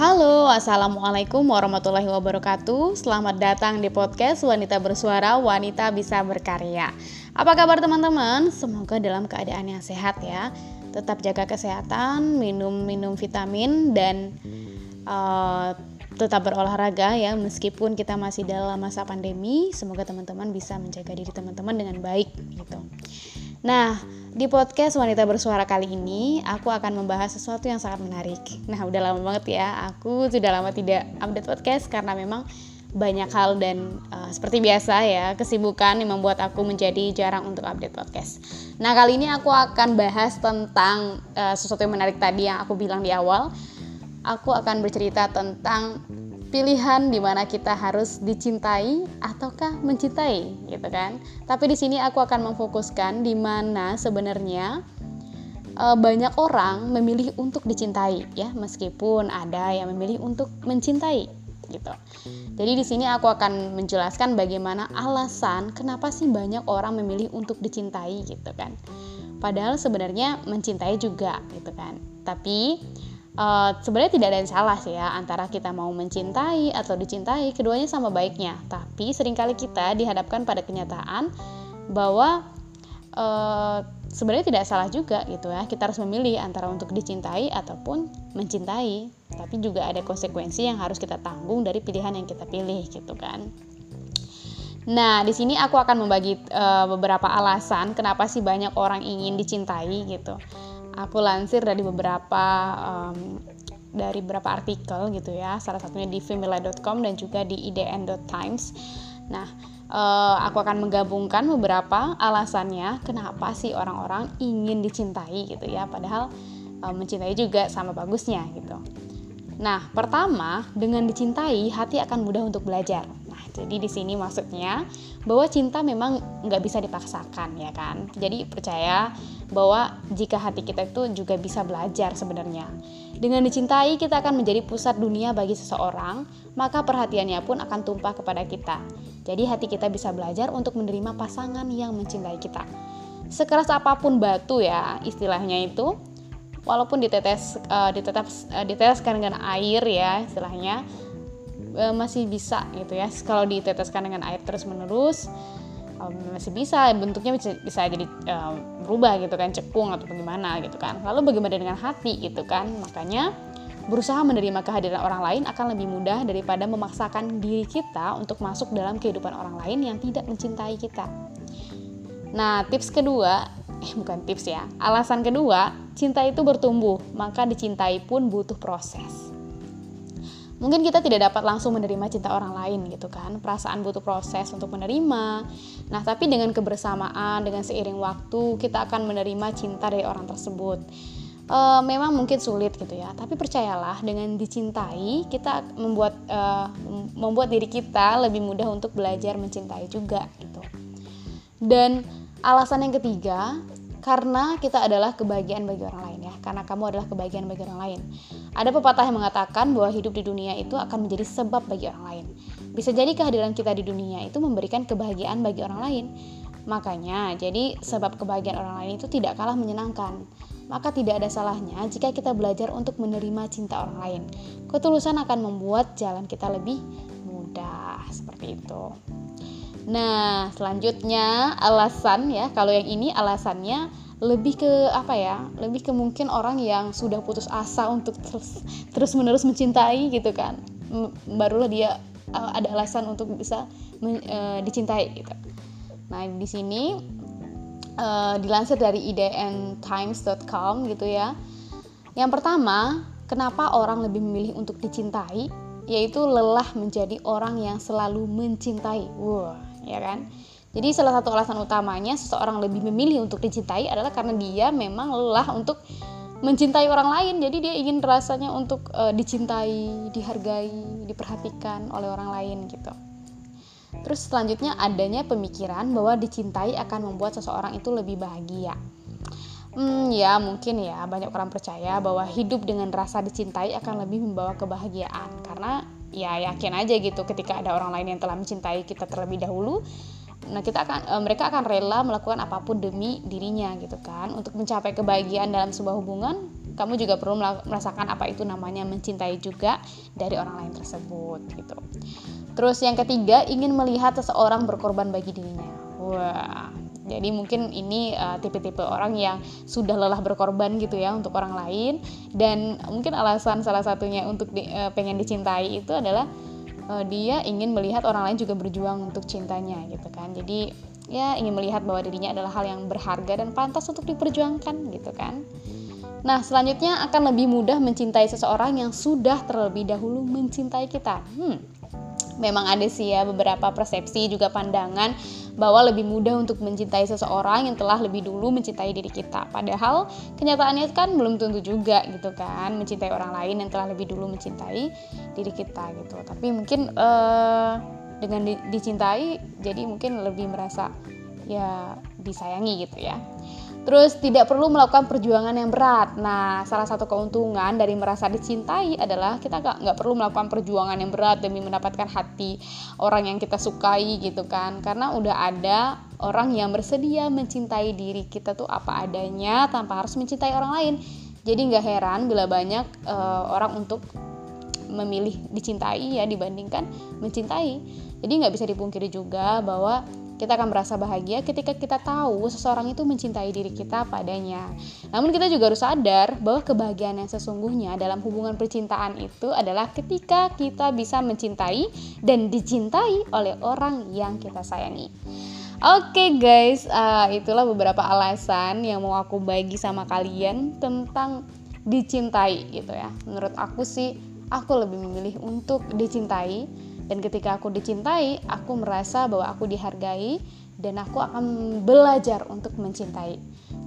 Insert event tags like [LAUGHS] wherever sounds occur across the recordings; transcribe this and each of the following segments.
Halo, Assalamualaikum warahmatullahi wabarakatuh. Selamat datang di podcast Wanita Bersuara, Wanita Bisa Berkarya. Apa kabar teman-teman? Semoga dalam keadaan yang sehat ya. Tetap jaga kesehatan, minum-minum vitamin dan uh, tetap berolahraga ya. Meskipun kita masih dalam masa pandemi Semoga teman-teman bisa menjaga diri teman-teman dengan baik gitu. Nah, di podcast Wanita Bersuara kali ini, aku akan membahas sesuatu yang sangat menarik. Nah, udah lama banget ya, aku sudah lama tidak update podcast karena memang banyak hal dan uh, seperti biasa ya, kesibukan yang membuat aku menjadi jarang untuk update podcast. Nah, kali ini aku akan bahas tentang uh, sesuatu yang menarik tadi yang aku bilang di awal. Aku akan bercerita tentang pilihan di mana kita harus dicintai ataukah mencintai gitu kan. Tapi di sini aku akan memfokuskan di mana sebenarnya e, banyak orang memilih untuk dicintai ya, meskipun ada yang memilih untuk mencintai gitu. Jadi di sini aku akan menjelaskan bagaimana alasan kenapa sih banyak orang memilih untuk dicintai gitu kan. Padahal sebenarnya mencintai juga gitu kan. Tapi uh, sebenarnya tidak ada yang salah sih ya antara kita mau mencintai atau dicintai keduanya sama baiknya. Tapi sering kali kita dihadapkan pada kenyataan bahwa uh, sebenarnya tidak salah juga gitu ya. Kita harus memilih antara untuk dicintai ataupun mencintai. Tapi juga ada konsekuensi yang harus kita tanggung dari pilihan yang kita pilih gitu kan. Nah, di sini aku akan membagi uh, beberapa alasan kenapa sih banyak orang ingin dicintai gitu aku lansir dari beberapa um, dari beberapa artikel gitu ya salah satunya di femila.com dan juga di idn.times nah uh, aku akan menggabungkan beberapa alasannya kenapa sih orang-orang ingin dicintai gitu ya padahal uh, mencintai juga sama bagusnya gitu. Nah pertama dengan dicintai hati akan mudah untuk belajar jadi di sini maksudnya bahwa cinta memang nggak bisa dipaksakan ya kan. Jadi percaya bahwa jika hati kita itu juga bisa belajar sebenarnya. Dengan dicintai kita akan menjadi pusat dunia bagi seseorang, maka perhatiannya pun akan tumpah kepada kita. Jadi hati kita bisa belajar untuk menerima pasangan yang mencintai kita. Sekeras apa pun batu ya istilahnya itu, walaupun ditetes uh, ditetes uh, diteteskan dengan air ya istilahnya e, masih bisa gitu ya. Kalau diteteskan dengan air terus menerus um, masih bisa. Bentuknya bisa, bisa jadi um, berubah gitu kan cekung atau bagaimana gitu kan. Lalu bagaimana dengan hati gitu kan? Makanya berusaha menerima kehadiran orang lain akan lebih mudah daripada memaksakan diri kita untuk masuk dalam kehidupan orang lain yang tidak mencintai kita. Nah tips kedua eh bukan tips ya alasan kedua cinta itu bertumbuh maka dicintai pun butuh proses mungkin kita tidak dapat langsung menerima cinta orang lain gitu kan. Perasaan butuh proses untuk menerima. Nah tapi dengan kebersamaan dengan seiring waktu kita akan menerima cinta dari orang tersebut. E, memang mungkin sulit gitu ya tapi percayalah dengan dicintai kita membuat e, membuat diri kita lebih mudah untuk belajar mencintai juga gitu. Dan alasan yang ketiga karena kita adalah kebahagiaan bagi orang lain ya. Karena kamu adalah kebahagiaan bagi orang lain. Ada pepatah yang mengatakan bahwa hidup di dunia itu akan menjadi sebab bagi orang lain. Bisa jadi kehadiran kita di dunia itu memberikan kebahagiaan bagi orang lain. Makanya jadi sebab kebahagiaan orang lain itu tidak kalah menyenangkan. Maka tidak ada salahnya jika kita belajar untuk menerima cinta orang lain. Ketulusan akan membuat jalan kita lebih mudah. Seperti itu Nah, selanjutnya alasan ya, kalau yang ini alasannya lebih ke apa ya? Lebih ke mungkin orang yang sudah putus asa untuk terus terus menerus mencintai gitu kan. Barulah dia uh, ada alasan untuk bisa men, uh, dicintai gitu. Nah, di sini uh, dilansir dari idntimes.com gitu ya. Yang pertama, kenapa orang lebih memilih untuk dicintai? Yaitu lelah menjadi orang yang selalu mencintai. Wow, ya kan? Jadi salah satu alasan utamanya seseorang lebih memilih untuk dicintai adalah karena dia memang lelah untuk mencintai orang lain. Jadi dia ingin rasanya untuk uh, dicintai, dihargai, diperhatikan oleh orang lain gitu. Terus selanjutnya adanya pemikiran bahwa dicintai akan membuat seseorang itu lebih bahagia. Hmm, ya mungkin ya banyak orang percaya bahwa hidup dengan rasa dicintai akan lebih membawa kebahagiaan karena ya yakin aja gitu ketika ada orang lain yang telah mencintai kita terlebih dahulu nah kita akan e, mereka akan rela melakukan apa pun demi dirinya gitu kan untuk mencapai kebahagiaan dalam sebuah hubungan kamu juga perlu merasakan apa itu namanya mencintai juga dari orang lain tersebut gitu. Terus yang ketiga, ingin melihat seseorang berkorban bagi dirinya. Wah, jadi mungkin ini eh, tipe-tipe orang yang sudah lelah berkorban gitu ya untuk orang lain dan mungkin alasan salah satunya untuk di, uh, pengen dicintai itu adalah uh, dia ingin melihat orang lain juga berjuang untuk cintanya gitu kan. Jadi ya ingin melihat bahwa dirinya adalah hal yang berharga dan pantas untuk diperjuangkan gitu kan. Nah, selanjutnya akan lebih mudah mencintai seseorang yang sudah terlebih dahulu mencintai kita. Hmm, memang ada sih ya beberapa persepsi juga pandangan bahwa lebih mudah untuk mencintai seseorang yang telah lebih dulu mencintai diri kita. Padahal kenyataannya kan belum tentu juga gitu kan mencintai orang lain yang telah lebih dulu mencintai diri kita gitu. Tapi mungkin uh, dengan di, dicintai jadi mungkin lebih merasa ya disayangi gitu ya. Terus tidak perlu melakukan perjuangan yang berat. Nah, salah satu keuntungan dari merasa dicintai adalah kita gak, nggak perlu melakukan perjuangan yang berat demi mendapatkan hati orang yang kita sukai gitu kan. Karena udah ada orang yang bersedia mencintai diri kita tuh apa adanya tanpa harus mencintai orang lain. Jadi nggak heran bila banyak uh, orang untuk memilih dicintai ya dibandingkan mencintai. Jadi nggak bisa dipungkiri juga bahwa kita akan merasa bahagia ketika kita tahu seseorang itu mencintai diri kita padanya. Namun kita juga harus sadar bahwa kebahagiaan yang sesungguhnya dalam hubungan percintaan itu adalah ketika kita bisa mencintai dan dicintai oleh orang yang kita sayangi. Oke okay guys, uh, itulah beberapa alasan yang mau aku bagi sama kalian tentang dicintai gitu ya. Menurut aku sih, aku lebih memilih untuk dicintai dan ketika aku dicintai, aku merasa bahwa aku dihargai dan aku akan belajar untuk mencintai.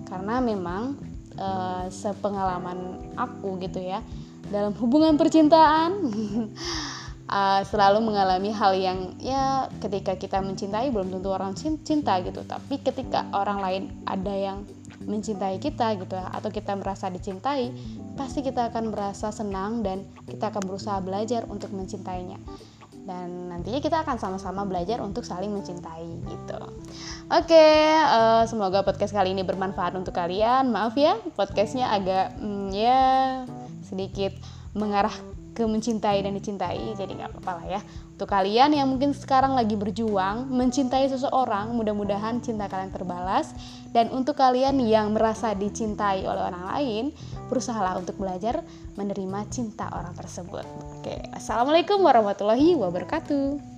Karena memang e, sepengalaman aku gitu ya, dalam hubungan percintaan [LAUGHS] e, selalu mengalami hal yang ya ketika kita mencintai belum tentu orang cinta gitu, tapi ketika orang lain ada yang mencintai kita gitu atau kita merasa dicintai pasti kita akan merasa senang dan kita akan berusaha belajar untuk mencintainya dan nantinya kita akan sama-sama belajar untuk saling mencintai gitu. Oke, okay, uh, eh, semoga podcast kali ini bermanfaat untuk kalian. Maaf ya, podcastnya agak mm, ya sedikit mengarah ke mencintai dan dicintai jadi nggak apa-apa lah ya. Untuk kalian yang mungkin sekarang lagi berjuang mencintai seseorang mudah-mudahan cinta kalian terbalas. Dan untuk kalian yang merasa dicintai oleh orang lain berusahalah untuk belajar menerima cinta orang tersebut. Oke assalamualaikum warahmatullahi wabarakatuh